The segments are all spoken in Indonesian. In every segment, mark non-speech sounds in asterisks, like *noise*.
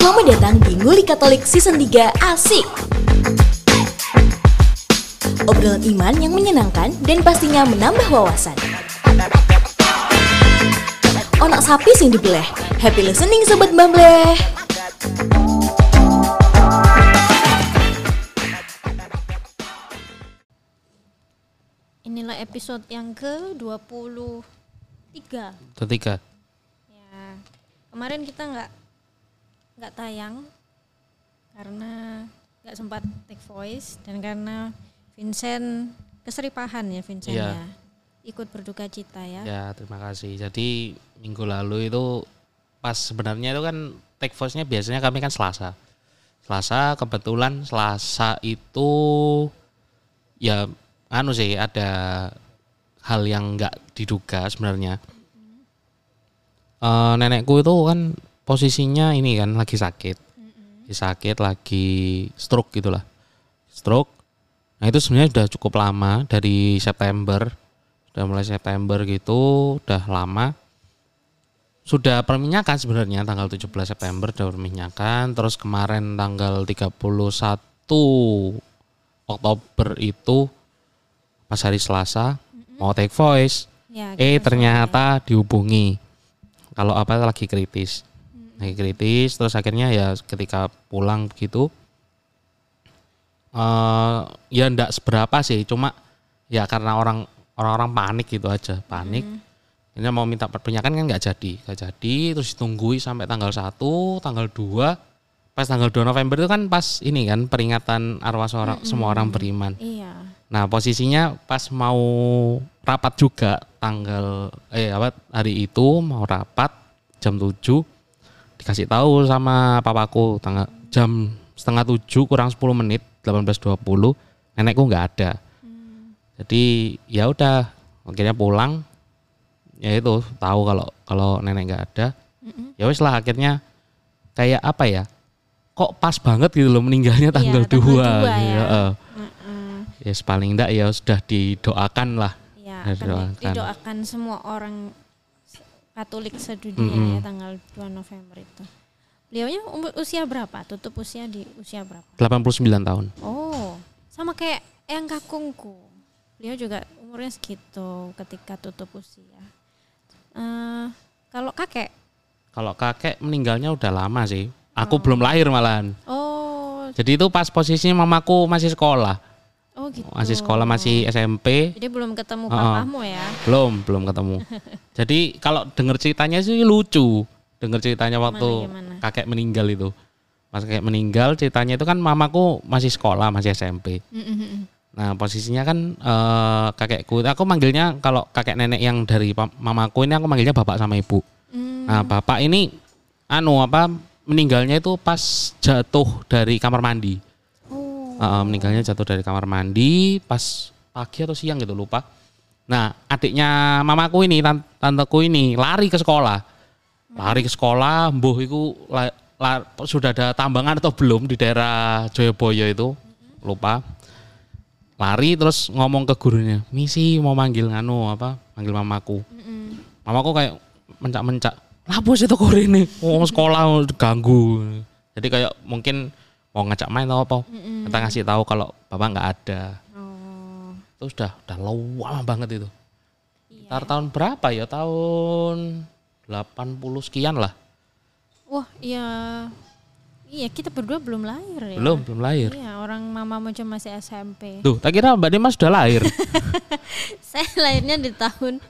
Selamat datang di Nguli Katolik Season 3 Asik. Obrolan iman yang menyenangkan dan pastinya menambah wawasan. Onak sapi sing dibeleh. Happy listening sobat Bambleh. Inilah episode yang ke-23. Ketiga. Ya. Kemarin kita nggak nggak tayang karena nggak sempat take voice dan karena Vincent keseripahan ya Vincent Iya. ya. Ikut berduka cita ya. Ya, terima kasih. Jadi minggu lalu itu pas sebenarnya itu kan take voice-nya biasanya kami kan Selasa. Selasa kebetulan Selasa itu ya anu sih ada hal yang nggak diduga sebenarnya. Eh, nenekku itu kan posisinya ini kan lagi sakit, lagi sakit, lagi stroke gitulah, stroke. Nah itu sebenarnya sudah cukup lama dari September, sudah mulai September gitu, udah lama. Sudah perminyakan sebenarnya tanggal 17 September sudah perminyakan, terus kemarin tanggal 31 Oktober itu pas hari Selasa mau take voice, Ya, eh ternyata dihubungi. Kalau apa lagi kritis lagi kritis terus akhirnya ya ketika pulang begitu eh ya ndak seberapa sih cuma ya karena orang orang-orang panik gitu aja panik. Ini mau minta perpenyakan kan nggak jadi nggak jadi terus ditunggui sampai tanggal 1 tanggal 2 pas tanggal 2 November itu kan pas ini kan peringatan arwah seorang, semua orang beriman. Iya. Nah posisinya pas mau rapat juga tanggal eh apa hari itu mau rapat jam 7 dikasih tahu sama papaku tanggal jam setengah 7 kurang 10 menit 18.20 nenekku nggak ada. Jadi ya udah akhirnya pulang ya itu tahu kalau kalau nenek nggak ada. Ya wes lah akhirnya kayak apa ya? Kok pas banget gitu loh meninggalnya tanggal tanggal 2 dua ya. gitu. Heeh. Mm-mm. Ya paling enggak ya sudah didoakan lah. Ya, Ya, akan doakan. didoakan semua orang Katolik sedunia Mm-mm. ya tanggal 2 November itu. Beliaunya umur usia berapa? Tutup usia di usia berapa? 89 tahun. Oh, sama kayak yang kakungku. Beliau juga umurnya segitu ketika tutup usia. Eh, kalau kakek, Kalau kakek meninggalnya udah lama sih. Aku belum lahir malahan. oh, Jadi itu pas posisinya mamaku masih sekolah. Oh gitu. Masih sekolah masih SMP. Jadi belum ketemu Oh. papamu ya? Belum, belum ketemu. *laughs* Jadi kalau denger ceritanya sih lucu. Denger ceritanya waktu gimana? kakek meninggal itu. Pas kakek meninggal ceritanya itu kan mamaku masih sekolah, masih SMP. Mm-mm. Nah posisinya kan eh, kakekku, aku manggilnya kalau kakek nenek yang dari mamaku ini aku manggilnya bapak sama ibu. Mm, Nah bapak ini anu apa meninggalnya itu pas jatuh dari kamar mandi. Eh, meninggalnya jatuh dari kamar mandi pas pagi atau siang gitu lupa. Nah adiknya mamaku ini tan- tanteku ini lari ke sekolah, lari ke sekolah, mbuh itu la- la- sudah ada tambangan atau belum di daerah Joyoboyo itu lupa. Lari terus ngomong ke gurunya, misi mau manggil nganu apa, manggil mamaku. Mamaku kayak mencak-mencak. Lapo sih toko ini? Mau sekolah ganggu. Jadi kayak mungkin mau ngajak main atau apa. Mm-mm. Kita ngasih tahu kalau bapak nggak ada. Oh, Itu sudah udah lama banget itu. iya. Ntar tahun berapa ya? Tahun 80 sekian lah. Wah, iya. Iya, kita berdua belum lahir ya. Belum, belum lahir. Iya, orang mama macam masih SMP. Tuh, tak kira Mbak Demas sudah lahir. *laughs* Saya lahirnya di tahun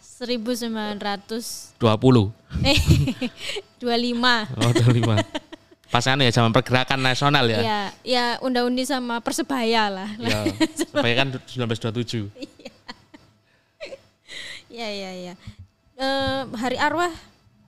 1900 20. eh *laughs* 25. Oh, 25. *laughs* Pas anu ya zaman pergerakan nasional ya. Ya, ya unda-undi sama Persebaya lah. *laughs* Ya, supaya kan 1927. Ya, ya, ya. Eh, hari arwah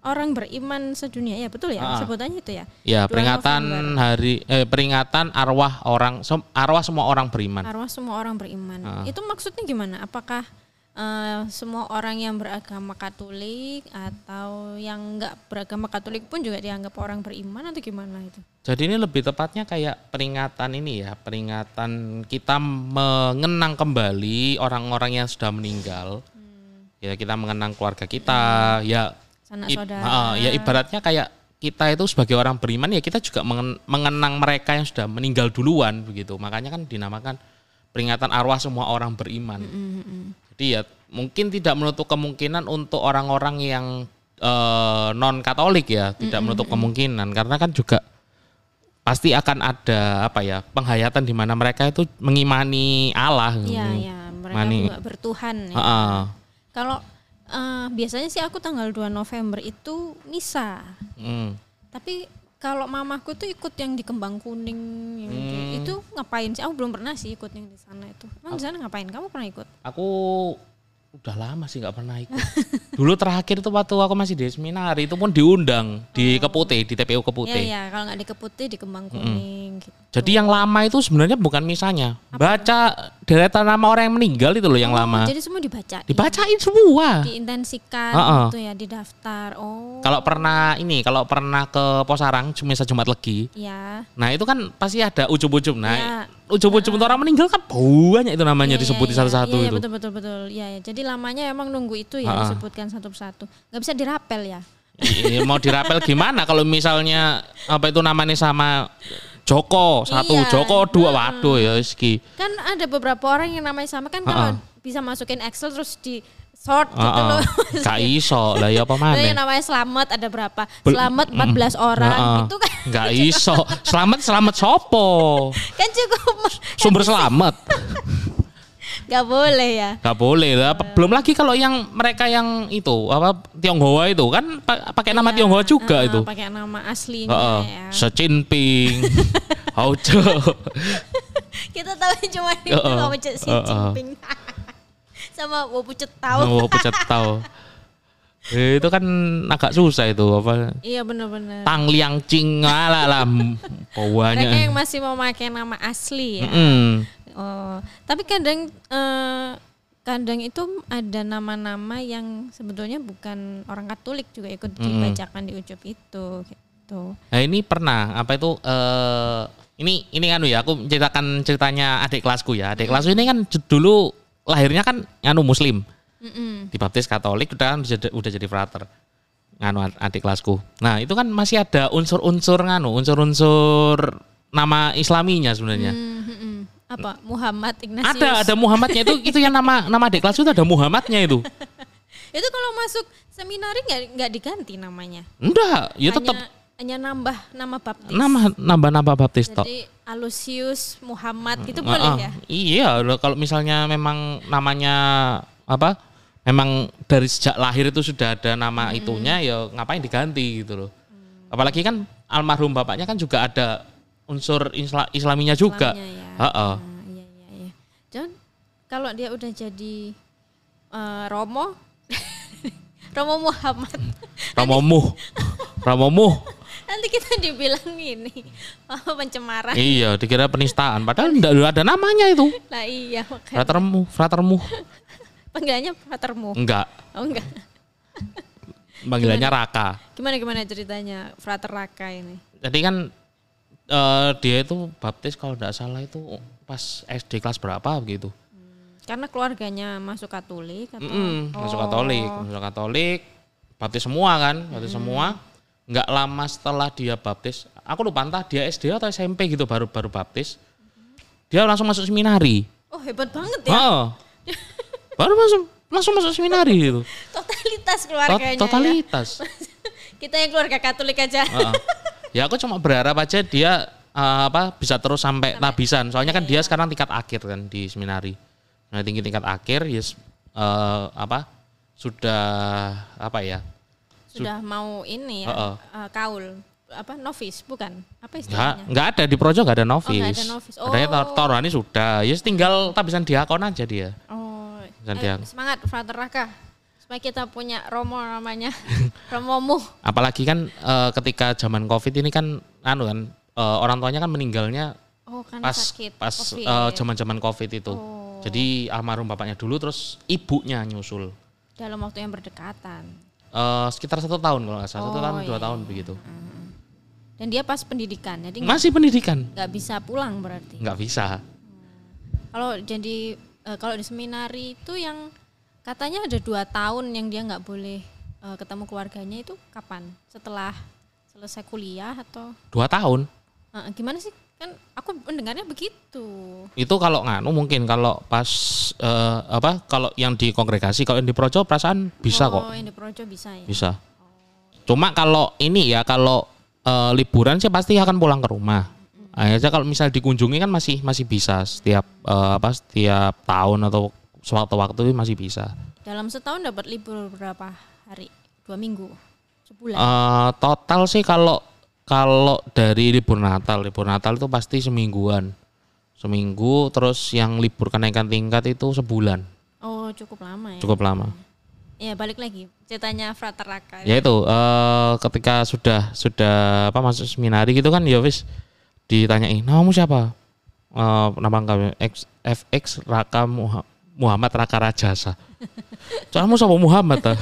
orang beriman sedunia ya betul ya Ah. sebutannya itu ya. Ya, 2 peringatan November. hari eh peringatan arwah orang arwah semua orang beriman. Arwah semua orang beriman. Ah. Itu maksudnya gimana? Apakah eh, semua orang yang beragama Katolik atau yang enggak beragama Katolik pun juga dianggap orang beriman atau gimana itu? Jadi ini lebih tepatnya kayak peringatan ini ya, peringatan kita mengenang kembali orang-orang yang sudah meninggal. Ya kita mengenang keluarga kita, ya Sanak saudara. ah, ya ibaratnya kayak kita itu sebagai orang beriman ya kita juga mengen- mengenang mereka yang sudah meninggal duluan begitu. Makanya kan dinamakan peringatan arwah semua orang beriman. Jadi ya mungkin tidak menutup kemungkinan untuk orang-orang yang non Katolik ya, tidak menutup kemungkinan karena kan juga pasti akan ada apa ya penghayatan di mana mereka itu mengimani Allah. Iya, iya, mereka Mani- juga bertuhan ya. Heeh. Kalau eh, biasanya sih aku tanggal 2 November itu misa. Hmm. Tapi kalau mamaku tuh ikut yang di Kembang Kuning yang Hmm. itu ngapain sih? Aku belum pernah sih ikut yang di sana itu. Emang di sana ngapain? Kamu pernah ikut? Aku udah lama sih nggak pernah ikut. *laughs* Dulu terakhir itu waktu aku masih di seminar itu pun diundang di Keputih di TPU Keputih. iya, kalau nggak di Keputih di Kembang Kuning gitu. Jadi yang lama itu sebenarnya bukan misalnya, baca deretan nama orang yang meninggal itu loh yang Oh, lama. Jadi semua dibaca. Dibacain semua. diintensikan Heeh. gitu ya, didaftar. Oh. Kalau pernah ini, kalau pernah ke Posarang cuma Jumat Legi, ya. nah itu kan pasti ada ujub-ujub. Nah, Ya. ujub-ujub untuk orang meninggal kan banyak itu namanya Iya, disebutin iya, satu-satu iya, itu. Iya, betul betul betul. Iya, ya. Jadi lamanya emang nunggu itu ya Ha-ha. disebutkan satu persatu. Nggak bisa dirapel ya. Iya, mau dirapel gimana kalau misalnya apa itu namanya sama Joko satu, Iya. Joko dua, waduh ya ski. Kan ada beberapa orang yang namanya sama kan kalau bisa masukin Excel terus di sort gitu Heeh. loh. Gak iso lah ya apa yang mana? namanya selamat ada berapa? Selamat 14 orang Heeh. itu kan Gak *laughs* iso. Selamat selamat sopo. kan cukup Sumber selamat. *laughs* nggak boleh ya. Gak boleh lah. Belum lagi kalau yang mereka yang itu apa Tionghoa itu kan pa- pakai nama Iya, Tionghoa juga heeh, itu. Pakai nama aslinya Heeh. ya. Xi Jinping. *laughs* Haujo. Kita tahu cuma itu Heeh. kamu Xi. Jinping. *laughs* Sama Wu Pucet tahu. Oh, pecat tahu. Eh, itu kan agak susah itu apa Iya benar-benar. Tang Liang Ching ala lah *laughs* Mereka bawahnya. yang masih mau pakai nama asli ya. Mm. Oh, tapi kadang eh, kadang itu ada nama-nama yang sebetulnya bukan orang Katolik juga ikut dibacakan di ucup itu gitu. Nah ini pernah apa itu eh ini ini kan ya aku menceritakan ceritanya adik kelasku ya. Adik kelasku ini kan dulu lahirnya kan nganu muslim, Mm-mm. dibaptis Katolik udah kan udah, jadi frater. Nganu ad- adik kelasku. Nah, itu kan masih ada unsur-unsur nganu, unsur-unsur nama islaminya sebenarnya. Hmm, hmm, hmm. Apa Muhammad Ignatius? Ada ada Muhammadnya itu itu yang nama nama adik kelasku itu ada Muhammadnya itu. *laughs* Itu kalau masuk seminari nggak nggak diganti namanya. Enggak, ya hanya, tetap hanya nambah nama baptis. nama nambah nambah baptis. Jadi Alusius Muhammad gitu Ah, boleh ah. ya? Iya, kalau misalnya memang namanya apa? Memang dari sejak lahir itu sudah ada nama Hmm. itunya ya ngapain diganti gitu loh. Apalagi kan almarhum bapaknya kan juga ada unsur isla, islaminya juga. Islamnya ya. Heeh. Ah, iya iya iya. Dan kalau dia udah jadi eh, Romo *laughs* Romo Muhammad *laughs* Ramomu. Ramomu. *laughs* nanti kita dibilang ini oh, pencemaran iya, dikira penistaan padahal enggak ada namanya itu. lah iya makanya Fratermu, fratermu. panggilannya fratermu Enggak, oh enggak panggilannya Raka. gimana gimana ceritanya frater Raka ini Jadi kan eh, dia itu baptis kalau enggak salah itu pas SD kelas berapa begitu. karena keluarganya masuk Katolik atau Mm-mm, masuk Oh. Katolik, masuk Katolik, baptis semua kan, baptis semua. Nggak lama setelah dia baptis, aku lupa entah dia SD atau SMP gitu baru baru baptis. Dia langsung masuk seminari. oh hebat banget ya Heeh. *laughs* baru masuk langsung masuk seminari gitu. totalitas Tot- keluarganya ya. totalitas. *laughs* kita yang keluarga Katolik aja Heeh. Ya aku cuma berharap aja dia eh, apa bisa terus sampai tabisan. Soalnya kan dia sekarang tingkat akhir kan di seminari. Nah, tinggi tingkat akhir yes eh, apa sudah apa ya? sudah mau ini ya Heeh. eh, kaul apa novis bukan apa istilahnya enggak ada di projo enggak ada novis. Oh, nggak ada novis. Adanya tor- Oh. Torani sudah. Ya tinggal tabisan diakon aja dia. oh dia- semangat frater Raka supaya kita punya Romo namanya *laughs* Romomu Apalagi kan eh, ketika zaman Covid ini kan anu kan eh, orang tuanya kan meninggalnya oh kan pas sakit pas Covid. eh, zaman-zaman Covid itu. Oh. Jadi almarhum bapaknya dulu terus ibunya nyusul. dalam waktu yang berdekatan Eh, sekitar satu tahun kalau nggak salah, satu Oh, tahun dua iya, tahun iya. begitu. dan dia pas pendidikan jadi Masih pendidikan, nggak bisa pulang berarti nggak bisa. kalau jadi kalau di seminari itu yang katanya ada dua tahun yang dia nggak boleh eh, ketemu keluarganya itu kapan? Setelah selesai kuliah atau? Dua tahun. Eh, gimana sih? Kan aku mendengarnya begitu. itu kalau nganu mungkin kalau pas eh, apa kalau yang di kongregasi kalau yang di projo perasaan bisa oh, kok. yang di Projo bisa ya. bisa. Cuma kalau ini ya kalau eh, liburan sih pasti akan pulang ke rumah. Akhirnya kalau misal dikunjungi kan masih masih bisa setiap eh, apa setiap tahun atau sewaktu-waktu masih bisa Dalam setahun dapat libur berapa hari? Dua minggu, sebulan. Eh, total sih kalau kalau dari libur Natal libur Natal itu pasti semingguan seminggu terus yang libur kenaikan tingkat itu sebulan oh cukup lama ya. cukup lama Ya balik lagi ceritanya Frater Raka. ya itu eh, ketika sudah sudah apa masuk seminari gitu kan ya wis ditanyain namamu siapa Eh, nama lengkapnya X, FX Raka Muha- Muhammad Raka Rajasa Soalnya sama Muhammad ta.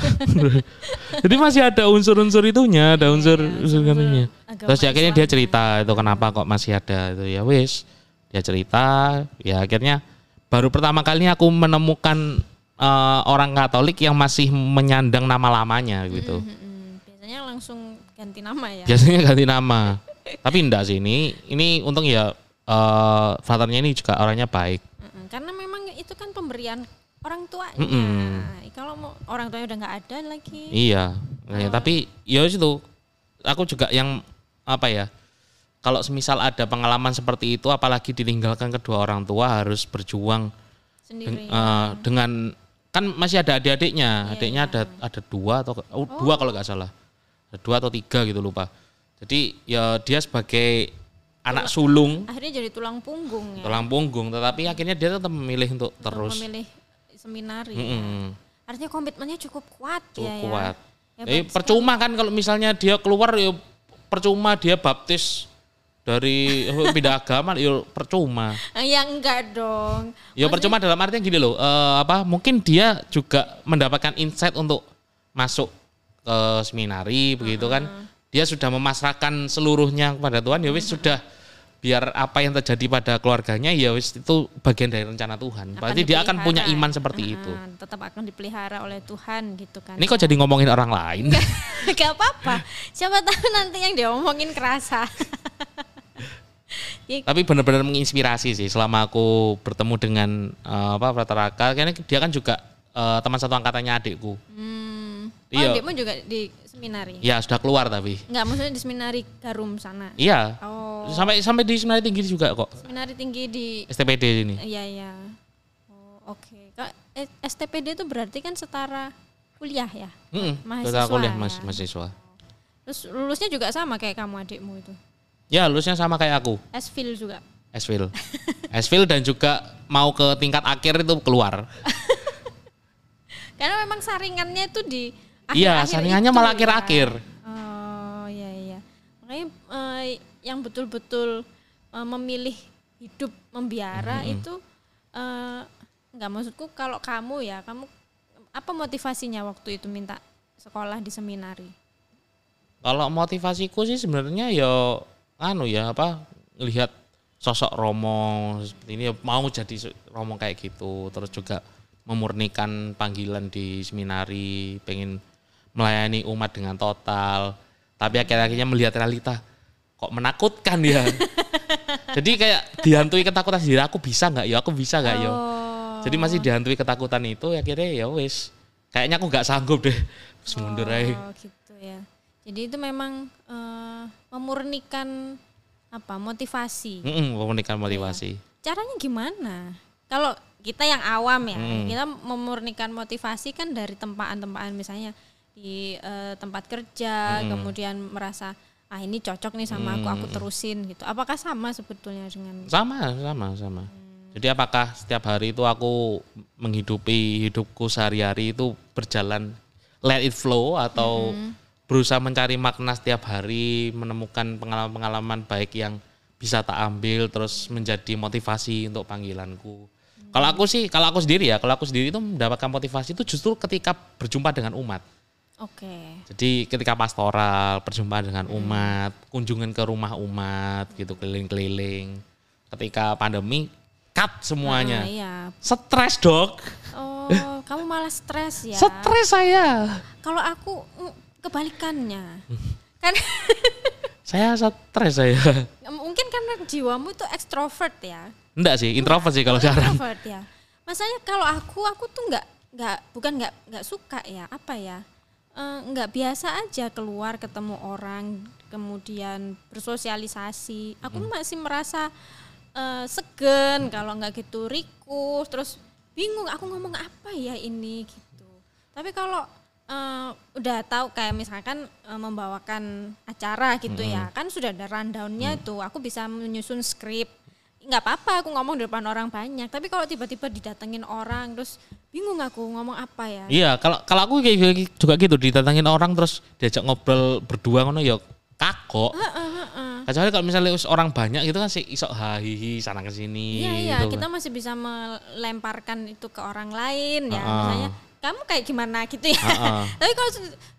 *laughs* Jadi masih ada unsur-unsur itunya, ada unsur unsur itunya. Terus ya akhirnya dia cerita itu kenapa kok masih ada itu ya wis. Dia cerita, ya akhirnya baru pertama kalinya aku menemukan eh, orang Katolik yang masih menyandang nama lamanya gitu. Mm-mm. Biasanya langsung ganti nama ya. Biasanya ganti nama. Tapi enggak sih ini. Ini untung ya eh fathernya ini juga orangnya baik. Mm-mm. Karena memang itu kan pemberian orang tuanya. Mm-mm. Kalau mau orang tuanya udah nggak ada lagi. Iya. Nah, ya, tapi ya itu aku juga yang apa ya? Kalau semisal ada pengalaman seperti itu apalagi ditinggalkan kedua orang tua harus berjuang Sendiri. eh, dengan kan masih ada adik-adiknya. Iya, Adiknya ada ada dua atau oh, dua kalau nggak salah. Ada dua atau tiga gitu lupa. Jadi ya dia sebagai anak sulung Akhirnya jadi tulang punggung ya. tulang punggung tetapi akhirnya dia tetap memilih untuk Untuk terus memilih seminari. ya. Mm-mm. Artinya komitmennya cukup kuat cukup ya. kuat. Ya. Eh percuma kan kalau misalnya dia keluar ya percuma dia baptis dari *laughs* pindah agama ya percuma. sekali. Ya enggak dong. Ya percuma dalam artinya gini loh, eh, apa mungkin dia juga mendapatkan insight untuk masuk ke seminari begitu kan. Dia sudah memasrahkan seluruhnya kepada Tuhan ya wis sudah biar apa yang terjadi pada keluarganya ya wis itu bagian dari rencana Tuhan. Berarti dia akan punya dipelihara. iman seperti Ah, itu. Tetap akan dipelihara oleh Tuhan gitu kan. Ini kok jadi ngomongin orang lain? Gak apa-apa. Siapa tahu nanti yang diomongin kerasa. *laughs* Tapi benar-benar menginspirasi sih selama aku bertemu dengan eh, apa Prataraka karena dia kan juga eh, teman satu angkatannya adikku hmm. Oh, Iya. adikmu juga di seminari? ya sudah keluar tapi Enggak, maksudnya di seminari Garum sana. iya Oh, sampai sampai di seminari tinggi juga kok seminari tinggi di STPD ini Iya, iya. Oh, oke. Kak, eh, STPD itu berarti kan setara kuliah ya? Mm Mahasiswa kuliah ya? mas mahasiswa Terus lulusnya juga sama kayak kamu adikmu itu. ya lulusnya sama kayak aku Esfil juga. Esville Esville dan juga mau ke tingkat akhir itu keluar *laughs* Karena memang saringannya itu di iya saringannya itu malah ya. akhir-akhir Oh iya iya. Makanya eh, yang betul-betul eh, memilih hidup membiara itu eh, nggak maksudku kalau kamu ya kamu apa motivasinya waktu itu minta sekolah di seminari? Kalau motivasiku sih sebenarnya ya anu ya apa lihat sosok Romo seperti ini ya mau jadi Romo kayak gitu terus juga memurnikan panggilan di seminari pengen melayani umat dengan total. Tapi akhir-akhirnya melihat realita kok menakutkan ya *laughs* jadi kayak dihantui ketakutan sendiri. Aku bisa nggak? Ya aku bisa nggak? Ya. Oh. jadi masih dihantui ketakutan itu akhirnya ya wis. Kayaknya aku nggak sanggup deh. Terus mundur aja. Oh gitu ya. Jadi itu memang eh, memurnikan apa? Motivasi. Memurnikan motivasi. Caranya gimana? Kalau kita yang awam ya, kita memurnikan motivasi kan dari tempaan-tempaan misalnya di eh, tempat kerja, Hmm. kemudian merasa ah ini cocok nih sama aku, aku terusin gitu. Apakah sama sebetulnya dengan Sama, sama, sama. Hmm. Jadi apakah setiap hari itu aku menghidupi hidupku sehari-hari itu berjalan let it flow atau Hmm. berusaha mencari makna setiap hari, menemukan pengalaman-pengalaman baik yang bisa tak ambil terus menjadi motivasi untuk panggilanku. Kalau aku sih, kalau aku sendiri ya, kalau aku sendiri itu mendapatkan motivasi itu justru ketika berjumpa dengan umat. Oke. Jadi ketika pastoral, perjumpaan dengan umat, kunjungan ke rumah umat gitu keliling-keliling. Ketika pandemi cut semuanya. Ah, iya. Stres, Dok. Oh, *laughs* kamu malah stres ya. Stres saya. Kalau aku kebalikannya. *laughs* kan *laughs* Saya stres saya. mungkin karena jiwamu itu ekstrovert ya. Enggak sih, introvert sih kalau Oh, jarang. introvert ya. Masanya kalau aku aku tuh nggak nggak bukan nggak nggak suka ya apa ya Eh, nggak biasa aja keluar ketemu orang kemudian bersosialisasi. Aku Hmm. masih merasa eh, segen kalau nggak gitu rikus terus bingung aku ngomong apa ya ini gitu. Tapi kalau eh, udah tahu kayak misalkan eh, membawakan acara gitu ya kan sudah ada rundownnya tuh aku bisa menyusun skrip nggak apa-apa aku ngomong di depan orang banyak tapi kalau tiba-tiba didatengin orang terus bingung aku ngomong apa ya Iya, kalau kalau aku kayak gitu- juga gitu didatangin orang terus diajak ngobrol berdua ngono ya kagok. Heeh, heeh. Kecuali kalau misalnya orang banyak gitu kan sih isok hahihi sana ke sini Iya iya gitu kita kan. masih bisa melemparkan itu ke orang lain ya Ah. misalnya kamu kayak gimana *laughs* gitu ya Ah, ah. tapi kalau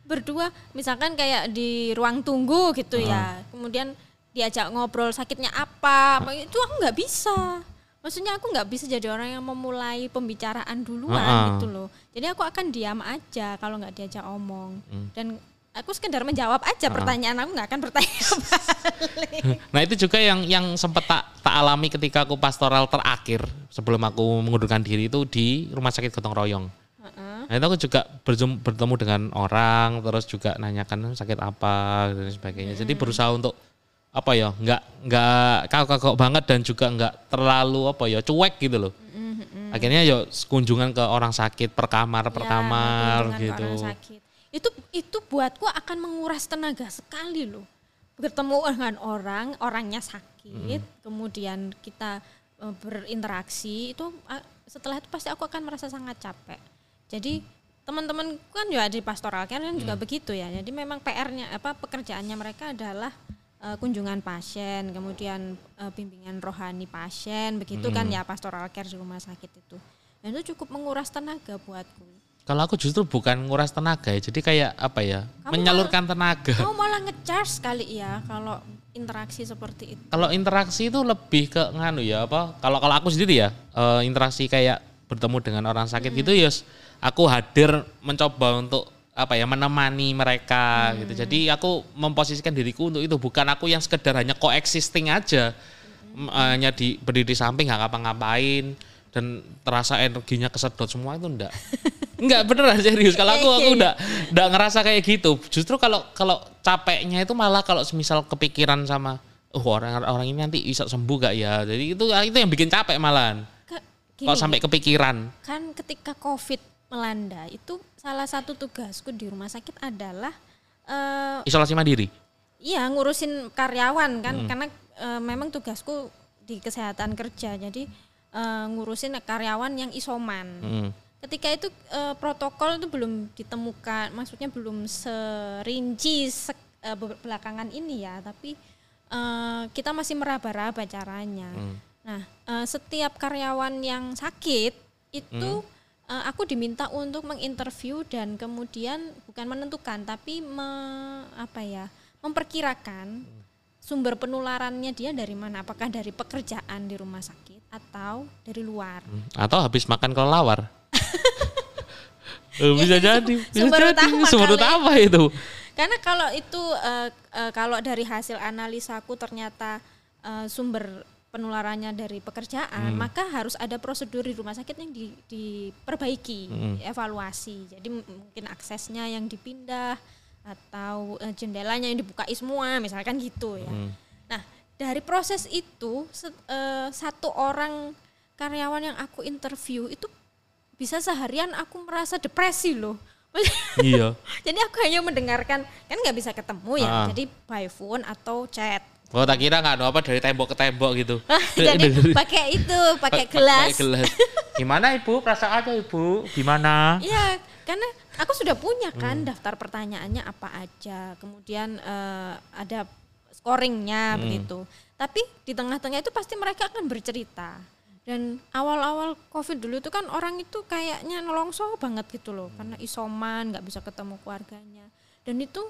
berdua misalkan kayak di ruang tunggu gitu ya kemudian diajak ngobrol sakitnya apa apa itu aku nggak bisa maksudnya aku nggak bisa jadi orang yang memulai pembicaraan duluan ah. gitu loh jadi aku akan diam aja kalau nggak diajak omong Hmm. dan aku sekedar menjawab aja pertanyaan aku nggak akan bertanya *laughs* balik Nah itu juga yang yang sempat tak tak alami ketika aku pastoral terakhir sebelum aku mengundurkan diri itu di rumah sakit gotong royong. Heeh. Nah itu aku juga berjum- bertemu dengan orang terus juga nanyakan sakit apa dan sebagainya. Jadi berusaha untuk apa ya nggak nggak kagok banget dan juga nggak terlalu apa ya cuek gitu loh. Akhirnya ya kunjungan ke orang sakit per kamar per Ya, kamar gitu. orang sakit. Itu itu buatku akan menguras tenaga sekali loh. Bertemu dengan orang, orangnya sakit, kemudian kita e, berinteraksi itu setelah itu pasti aku akan merasa sangat capek. Jadi teman-teman kan juga di pastoral care kan juga begitu ya. Jadi memang PR-nya apa pekerjaannya mereka adalah e, kunjungan pasien, kemudian e, bimbingan rohani pasien, begitu kan ya pastoral care di rumah sakit itu. Dan itu cukup menguras tenaga buatku. Kalau aku justru bukan nguras tenaga ya, jadi kayak apa ya, Kamu menyalurkan tenaga. Kamu malah ngecharge kali ya kalau interaksi seperti itu. Kalau interaksi itu lebih ke nganu ya apa? Kalau kalau aku sendiri ya eh, interaksi kayak bertemu dengan orang sakit gitu ya, aku hadir mencoba untuk apa ya menemani mereka gitu. Jadi aku memposisikan diriku untuk itu bukan aku yang sekedar hanya coexisting aja, M- hanya di berdiri di samping nggak ngapa-ngapain dan terasa energinya kesedot semua itu enggak. *laughs* Enggak beneran serius. Kalau aku aku enggak enggak ngerasa kayak gitu. Justru kalau kalau capeknya itu malah kalau semisal kepikiran sama oh orang orang ini nanti bisa sembuh gak ya. Jadi itu itu yang bikin capek malahan. Ke- Kalau sampai kepikiran. kan ketika COVID melanda itu salah satu tugasku di rumah sakit adalah eh Isolasi mandiri. iya ngurusin karyawan kan karena eh, memang tugasku di kesehatan kerja. Jadi eh, ngurusin karyawan yang isoman. Mm. Ketika itu eh, protokol itu belum ditemukan, maksudnya belum serinci eh, be- belakangan ini ya, tapi eh, kita masih meraba-raba caranya. Nah, eh, setiap karyawan yang sakit itu eh, aku diminta untuk menginterview dan kemudian bukan menentukan, tapi me- apa ya, memperkirakan sumber penularannya dia dari mana? Apakah dari pekerjaan di rumah sakit atau dari luar? Atau habis makan kelelawar. *laughs* Eh, bisa jadi, bisa Sumber jadi. utama Sumber kali. utama itu. Karena kalau itu eh, eh, kalau dari hasil analisaku ternyata eh, sumber penularannya dari pekerjaan, maka harus ada prosedur di rumah sakit yang di- diperbaiki, evaluasi. Jadi mungkin aksesnya yang dipindah atau eh, jendelanya yang dibukai semua, misalkan gitu ya. Nah, dari proses itu eh, satu orang karyawan yang aku interview itu bisa seharian aku merasa depresi loh. *laughs* iya. Jadi aku hanya mendengarkan kan nggak bisa ketemu ya, Ah. jadi by phone atau chat. Oh tak kira nggak apa dari tembok ke tembok gitu. *laughs* jadi pakai itu, pakai gelas. Pakai gelas. *laughs* Gimana ibu? Perasaannya ibu? Gimana? Iya, karena aku sudah punya Hmm. kan daftar pertanyaannya apa aja, kemudian eh, ada Hmm. scoringnya begitu. Tapi di tengah-tengah itu pasti mereka akan bercerita. Dan awal-awal COVID dulu itu kan orang itu kayaknya nolongso banget gitu loh, karena isoman, nggak bisa ketemu keluarganya. Dan itu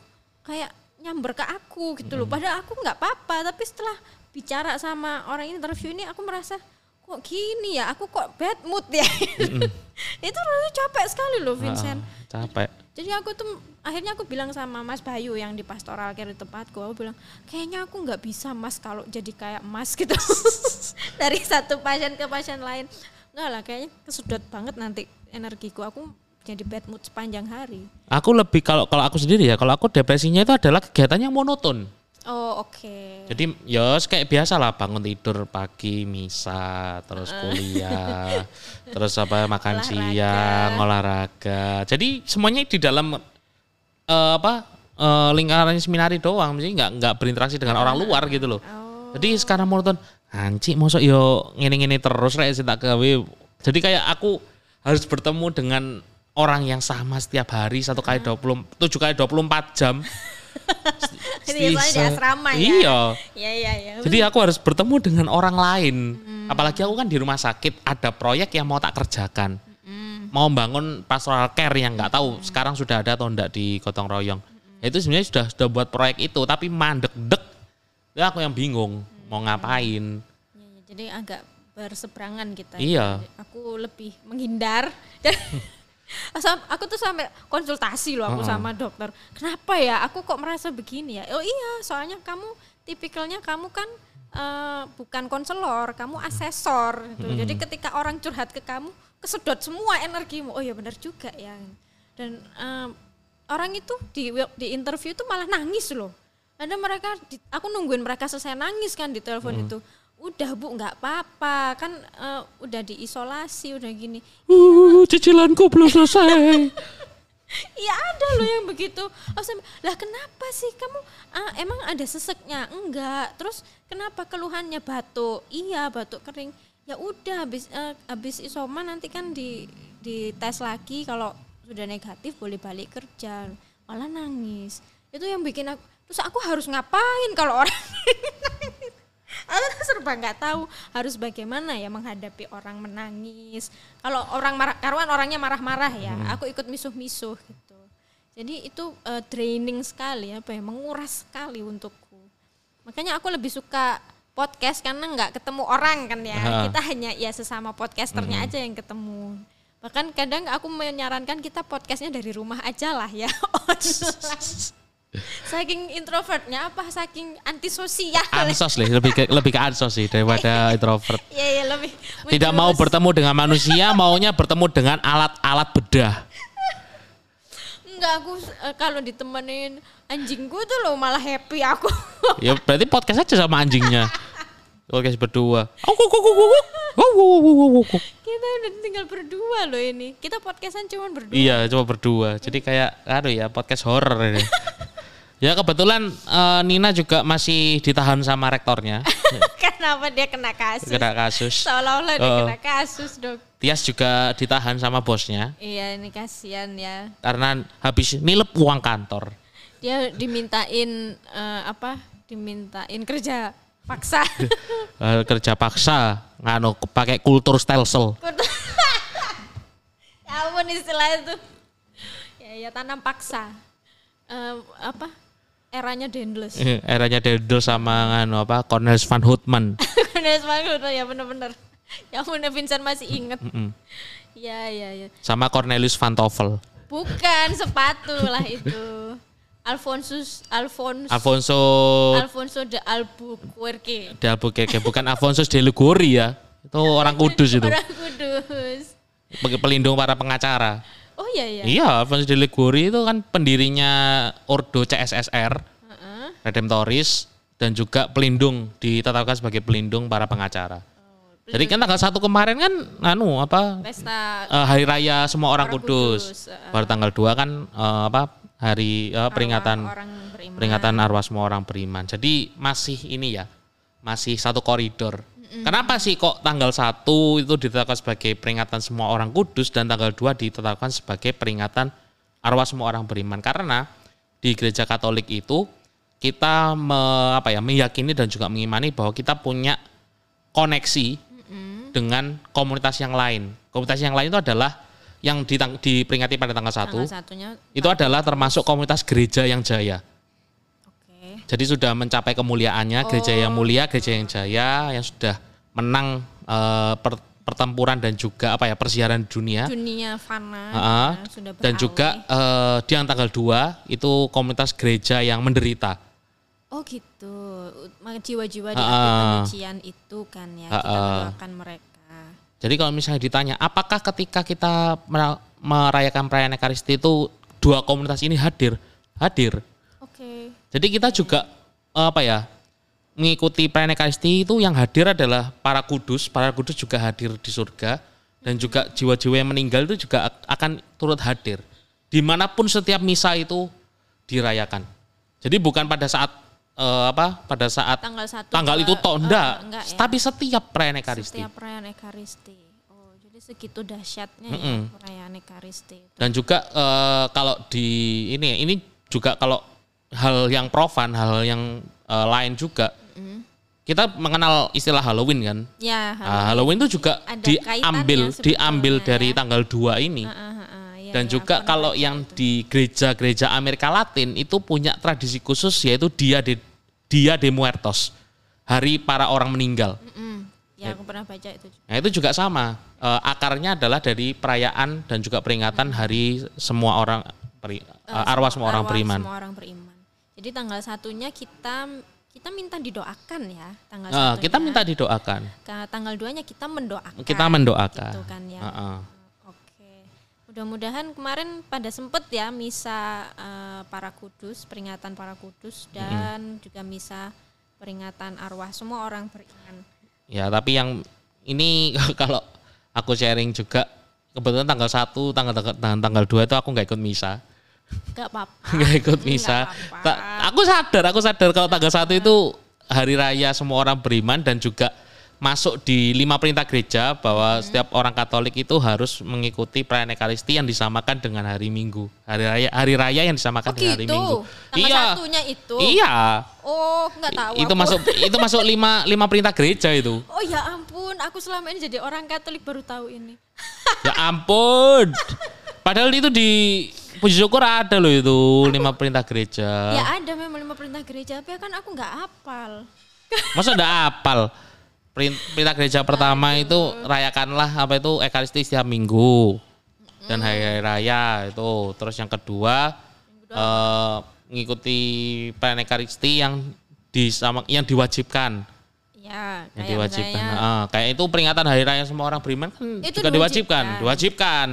kayak nyamber ke aku gitu loh. Padahal aku nggak apa-apa, tapi setelah bicara sama orang interview ini aku merasa kok gini ya, aku kok bad mood ya. *laughs* itu rasanya capek sekali loh Vincent. Capek. jadi aku tuh akhirnya aku bilang sama Mas Bayu yang di pastoral care di tempatku aku bilang kayaknya aku nggak bisa Mas kalau jadi kayak Mas *laughs* gitu dari satu pasien ke pasien lain enggak lah kayaknya kesedot banget nanti energiku aku jadi bad mood sepanjang hari Aku lebih kalau kalau aku sendiri ya, kalau aku depresinya itu adalah kegiatan yang monoton. oh oke Jadi ya kayak biasa lah bangun tidur pagi misa, terus kuliah, *laughs* terus apa makan Olahraga. siang, olahraga. Jadi semuanya di dalam eh, apa eh, lingkaran seminari doang, jadi nggak nggak berinteraksi dengan orang luar gitu loh. oh Jadi sekarang monoton, anci mosok yo ngene-ngene terus rek tak gawe. Jadi kayak aku harus bertemu dengan orang yang sama setiap hari satu kali 20 tujuh kali 24 jam. *laughs* Ini di asrama ya Iya. ya ya ya Jadi aku harus bertemu dengan orang lain. Apalagi aku kan di rumah sakit ada proyek yang mau tak kerjakan. Mau bangun pastoral care yang nggak tahu sekarang sudah ada atau enggak di Gotong Royong. Ya Itu sebenarnya sudah sudah buat proyek itu tapi mandek-dek. Ya aku yang bingung mau ngapain. Ya, ya, jadi agak berseberangan kita. Iya. Aku lebih menghindar. *laughs* Aku tuh sampai konsultasi loh aku sama dokter. Kenapa ya? Aku kok merasa begini ya? Oh iya, soalnya kamu tipikalnya kamu kan eh, bukan konselor, kamu asesor. Gitu. Jadi ketika orang curhat ke kamu, kesedot semua energimu. Oh iya benar juga ya. Dan eh, orang itu di di interview itu malah nangis loh. Ada mereka, di- aku nungguin mereka selesai nangis kan di telepon itu. Udah bu, nggak apa-apa, kan eh, udah diisolasi, udah gini. Uh, cicilanku belum selesai. *laughs* Iya ada loh yang begitu. Oh, sampai, lah kenapa sih kamu ah, emang ada seseknya? Enggak. Terus kenapa keluhannya batuk? Iya batuk kering. Ya udah habis eh, habis isoman nanti kan di di tes lagi kalau sudah negatif boleh balik kerja. Malah nangis. Itu yang bikin aku terus aku harus ngapain kalau orang *laughs* aku tuh serba nggak tahu harus bagaimana ya menghadapi orang menangis. Kalau orang marah karuan orangnya marah-marah ya aku ikut misuh-misuh gitu. Jadi itu eh, draining sekali apa ya menguras sekali untukku. Makanya aku lebih suka podcast karena nggak ketemu orang kan ya. Ha. kita hanya ya sesama podcasternya aja yang ketemu. Bahkan kadang aku menyarankan kita podcastnya dari rumah aja lah ya *laughs* online saking introvertnya apa saking antisosial Ansos lah, lebih ke, lebih ke ansos sih daripada *laughs* introvert. Iya iya lebih Tidak mau bertemu dengan manusia, maunya bertemu dengan alat-alat bedah. Enggak aku eh, kalau ditemenin anjingku tuh loh malah happy aku. Ya *laughs* berarti podcast aja sama anjingnya. Podcast berdua. Kita udah tinggal berdua loh ini. Kita podcastan cuma berdua. Iya, cuma berdua. Jadi kayak aduh ya podcast horror ini. *laughs* ya kebetulan eh, Nina juga masih ditahan sama rektornya. *laughs* Kenapa dia kena kasus? Kena kasus. Seolah-olah dia Oh. kena kasus dok. Tias juga ditahan sama bosnya Iya ini kasihan ya. karena habis nilep uang kantor. Dia dimintain eh, apa? Dimintain kerja paksa. *laughs* Eh, kerja paksa nganu pakai kultur stelsel. *laughs* ya ampun istilah itu. Ya ya tanam paksa. Eh, apa? Eranya Dendles. Eh, Eranya Dedel sama nganu apa Cornelis van Houtman. Bener banget ya bener-bener. Ya ampun Vincent masih inget. Mm-mm. Ya ya ya. sama Cornelius van Toffel. Bukan sepatu lah itu. Alfonsus Alfons Alfonso Alfonso de Albuquerque. de Albuquerque bukan Alfonso de Liguri ya. Itu orang Kudus itu. Orang Kudus. Pelindung para pengacara. Oh iya iya. Iya, Alfonso de Liguri itu kan pendirinya Ordo CSSR, Heeh. Redemptoris dan juga pelindung ditetapkan sebagai pelindung para pengacara. Jadi kan tanggal satu kemarin kan anu apa Pesta eh, hari raya semua orang, Orang kudus. Kudus, eh. Baru tanggal 2 kan eh, apa hari eh, peringatan orang beriman. peringatan arwah semua orang beriman. Jadi masih ini ya, masih satu koridor. Kenapa sih kok tanggal 1 itu ditetapkan sebagai peringatan semua orang kudus dan tanggal 2 ditetapkan sebagai peringatan arwah semua orang beriman? Karena di gereja Katolik itu kita me- apa ya meyakini dan juga mengimani bahwa kita punya koneksi dengan komunitas yang lain. Komunitas yang lain itu adalah yang ditang- diperingati pada tanggal 1 Tanggal satunya. itu adalah termasuk komunitas gereja yang jaya. Jadi sudah mencapai kemuliaannya gereja yang mulia, gereja yang jaya yang sudah menang eh, per- pertempuran dan juga apa ya persiaran dunia. dunia fana Ah, ya, sudah dan juga eh, di yang tanggal 2 itu komunitas gereja yang menderita. oh gitu jiwa-jiwa di akhir ah. penyucian itu kan ya Ah, kita mendoakan mereka Jadi kalau misalnya ditanya apakah ketika kita mera- merayakan perayaan Ekaristi itu dua komunitas ini hadir? Hadir. Jadi kita juga eh, apa ya mengikuti Ekaristi itu yang hadir adalah para kudus, para kudus juga hadir di surga dan juga jiwa-jiwa yang meninggal itu juga ak- akan turut hadir. Di mana pun setiap misa itu dirayakan. Jadi bukan pada saat eh, apa pada saat tanggal satu tanggal itu toh eh, enggak, enggak ya. tapi setiap perayaan Ekaristi. setiap perayaan ekaristi oh jadi segitu dahsyatnya Mm-mm. ya perayaan ekaristi itu. Dan juga eh, kalau di ini ini juga kalau hal yang profan, hal yang eh, lain juga. Kita mengenal istilah Halloween kan. ya Ah, Halloween itu juga Ada diambil diambil sebetulnya dari ya. tanggal 2 ini. Ah, ah, ah, ah, iya, Dan iya, juga kalau yang itu. di gereja-gereja Amerika Latin itu punya tradisi khusus yaitu Dia de Dia de Muertos. Hari para orang meninggal. Mm-mm. ya aku pernah baca itu juga. Nah, itu juga sama. Eh, akarnya adalah dari perayaan dan juga peringatan hari semua orang peri- eh, arwah semua orang Arwah beriman. semua orang beriman jadi tanggal satunya kita kita minta didoakan ya tanggal Eh, satunya kita minta didoakan. Ka- tanggal duanya kita mendoakan Kita mendoakan. gitu kan ya Heeh. oke mudah-mudahan kemarin pada sempet ya misa eh, para kudus peringatan para kudus dan juga misa peringatan arwah semua orang beriman Ya, tapi yang ini *laughs* kalau aku sharing juga kebetulan tanggal 1, tanggal tanggal, tanggal 2 itu aku nggak ikut misa. Gak apa-apa *laughs* nggak ikut misa. apa-apa. Ta- aku sadar, aku sadar kalau tanggal 1 itu hari raya semua orang beriman dan juga masuk di lima perintah gereja bahwa Hmm. setiap orang Katolik itu harus mengikuti perayaan Ekaristi yang disamakan dengan hari Minggu. Hari raya hari raya yang disamakan Oh dengan hari gitu. Minggu. Tanggal iya. satunya itu. Iya. Oh, nggak tahu. itu aku. masuk itu masuk lima lima perintah gereja itu. Oh ya ampun, aku selama ini jadi orang Katolik baru tahu ini. Ya ampun. *laughs* Padahal itu di puji syukur ada loh itu lima perintah gereja. Ya ada memang lima perintah gereja, tapi kan aku nggak hafal. *laughs* Masa udah apal? Perin- Perintah gereja pertama itu rayakanlah apa itu ekaristi setiap minggu dan hari-hari raya itu. Terus yang kedua eh, mengikuti perayaan ekaristi yang disama yang diwajibkan. Ya, Yang diwajibkan. misalnya- Ah, kayak itu peringatan hari raya semua orang beriman kan Itu juga diwajibkan, diwajibkan.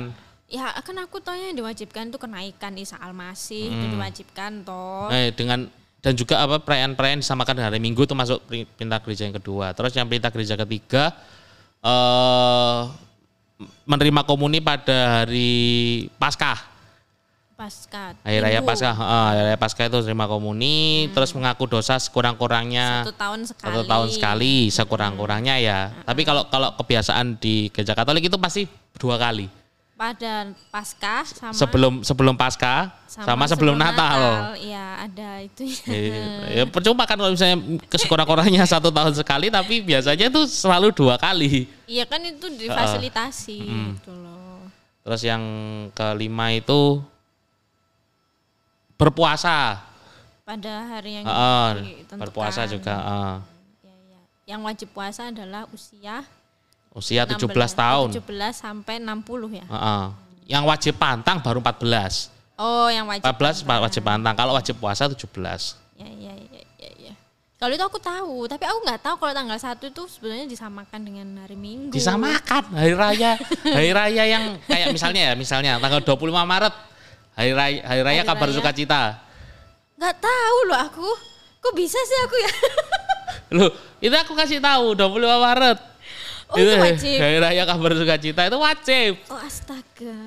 Ya kan aku taunya yang diwajibkan itu kenaikan Isa Al-Masih itu Hmm. diwajibkan toh. Eh, dengan dan juga apa perayaan-perayaan disamakan dengan hari Minggu itu masuk peri- perintah gereja yang kedua. Terus yang perintah gereja ketiga eh menerima komuni pada hari Paskah. Pasca. Hari raya. Paskah, eh, hari raya Paskah itu terima komuni, terus mengaku dosa sekurang-kurangnya Satu tahun sekali. satu tahun sekali, sekurang-kurangnya ya. Tapi kalau kalau kebiasaan di gereja Katolik itu pasti dua kali. Pada Paskah sama Sebelum sebelum Paskah sama, sebelum, Natal. Iya, ada itu. ya percuma kan kalau misalnya kesekurang-kurangnya satu tahun sekali tapi biasanya itu selalu dua kali. Iya kan itu difasilitasi gitu loh. Terus yang kelima itu berpuasa. Pada hari yang ditentukan. berpuasa juga. Ya, ya. Yang wajib puasa adalah usia Usia 17 16 tahun. 17 sampai 60 ya. Heeh. Yang wajib pantang baru 14. Oh, yang wajib. 14 pantang. wajib pantang. Kalau wajib puasa 17. Ya, ya, ya, ya, ya. Kalau itu aku tahu, tapi aku nggak tahu kalau tanggal 1 itu sebenarnya disamakan dengan hari Minggu. Disamakan hari raya. Hari raya yang kayak misalnya ya, misalnya tanggal 25 Maret hari raya hari raya Hari kabar raya. sukacita. Nggak tahu loh aku. Kok bisa sih aku ya? Loh, itu aku kasih tahu 25 Maret. Oh, itu wajib. Hari raya kabar sukacita itu wajib. Oh, astaga.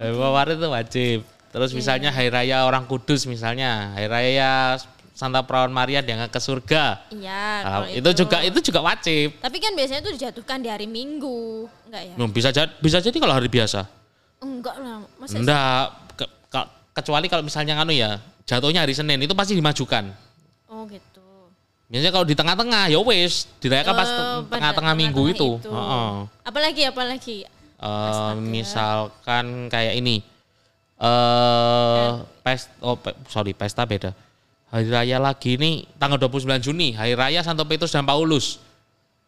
Hari Maret itu wajib. Terus Iya, misalnya hari raya orang kudus misalnya, hari raya Santa Perawan Maria diangkat ke surga. Iya, Nah, kalau itu, juga itu juga wajib. Tapi kan biasanya itu dijatuhkan di hari Minggu, enggak ya? Bisa jadi bisa jadi kalau hari biasa. Enggak lah, masa Enggak, ke- ke- kecuali kalau misalnya nganu ya, jatuhnya hari Senin itu pasti dimajukan. Oh gitu. Biasanya kalau di tengah-tengah ya wes dirayakan pas Oh, pada tengah-tengah minggu itu. tengah-tengah Heeh. Apalagi apalagi? Eh, misalkan kayak ini eh pes oh pe- sorry pesta beda hari raya lagi ini tanggal 29 Juni hari raya Santo Petrus dan Paulus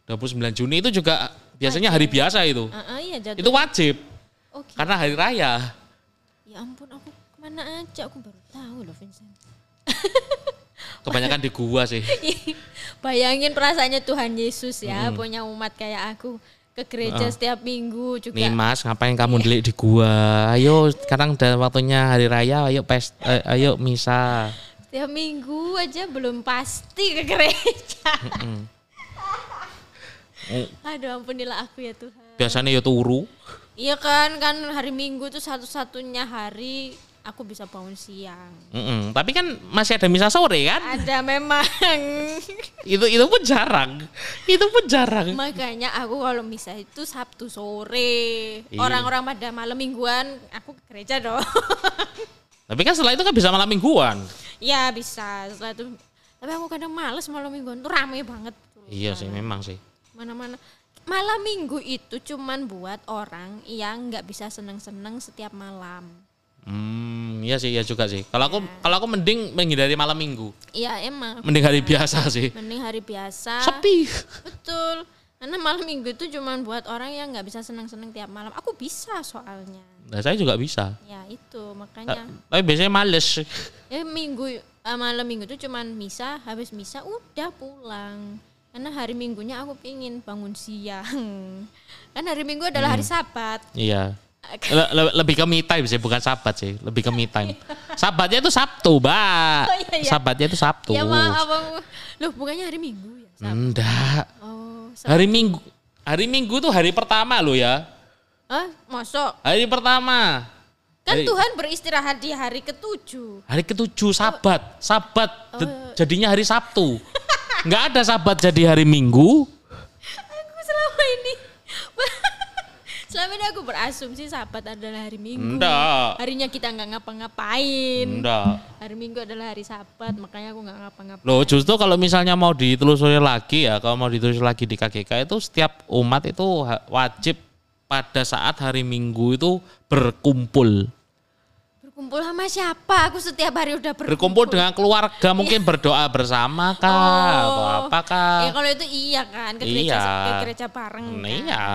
29 Juni itu juga Biasanya hari biasa itu. Ah, iya jatuh. Itu wajib Oke. karena hari raya. Ya ampun aku ke mana aja aku baru tahu loh Vincent. *laughs* Kebanyakan di gua sih. *laughs* Bayangin perasaannya Tuhan Yesus ya Mm-mm. punya umat kayak aku ke gereja setiap minggu juga. Nih Mas, ngapain kamu delik di gua? Ayo sekarang udah waktunya hari raya, ayo pes, eh, ayo misa. Setiap minggu aja belum pasti ke gereja. Mm. *laughs* Aduh ampunilah aku ya Tuhan. Biasanya ya turu. Iya kan kan hari Minggu itu satu-satunya hari aku bisa bangun siang. Mm-mm. Tapi kan masih ada misa sore kan? Ada memang. *laughs* Itu itu pun jarang. Itu pun jarang. Makanya aku kalau misa itu Sabtu sore. Iya. Orang-orang pada malam mingguan aku ke gereja dong. *laughs* Tapi kan setelah itu kan bisa malam mingguan. ya bisa setelah itu. Tapi aku kadang males malam mingguan tuh rame banget. tuh. Iya sih memang sih. Mana-mana. Malam minggu itu cuman buat orang yang nggak bisa seneng-seneng setiap malam. Hmm, iya sih, iya juga sih. Kalau aku kalau aku mending menghindari malam minggu. Iya emang. Mending hari biasa sih. Mending hari biasa. Sepi. Betul. Karena malam minggu itu cuman buat orang yang nggak bisa seneng-seneng tiap malam. Aku bisa soalnya. Nah, saya juga bisa. Ya itu makanya. Tapi biasanya males. Ya minggu eh, malam minggu itu cuman misa, habis misa udah pulang. Karena hari minggunya aku pingin bangun siang. *laughs* Kan hari minggu adalah hari sabat. Iya. Le- le- lebih ke me time sih, bukan sabat sih. Lebih ke me time. Sabatnya itu Sabtu, Mbak. Oh, iya, iya. Sabatnya itu Sabtu. Ya maaf aku. Loh bukannya hari minggu ya? Sab- Enggak. Oh, Hari Minggu. Hari Minggu tuh hari pertama loh ya. Hah? Masuk? Hari pertama. Kan Hari- Tuhan beristirahat di hari ketujuh. Hari ketujuh Sabat. Sabat Oh. de- jadinya hari Sabtu. Enggak ada Sabat jadi hari Minggu. Aku selama ini selama ini aku berasumsi sabat adalah hari minggu. Enggak. Harinya kita nggak ngapa-ngapain. Enggak. Hari minggu adalah hari sabat, makanya aku nggak ngapa-ngapain. Loh justru kalau misalnya mau ditelusuri lagi ya, kalau mau ditelusuri lagi di KGK itu setiap umat itu wajib pada saat hari Minggu itu berkumpul. Berkumpul sama siapa? Aku setiap hari udah berkumpul. Berkumpul dengan keluarga, mungkin berdoa bersama kah atau apa kah? Ya kalau itu iya kan, ke gereja, Iya. ke gereja bareng. Nah, kan. iya.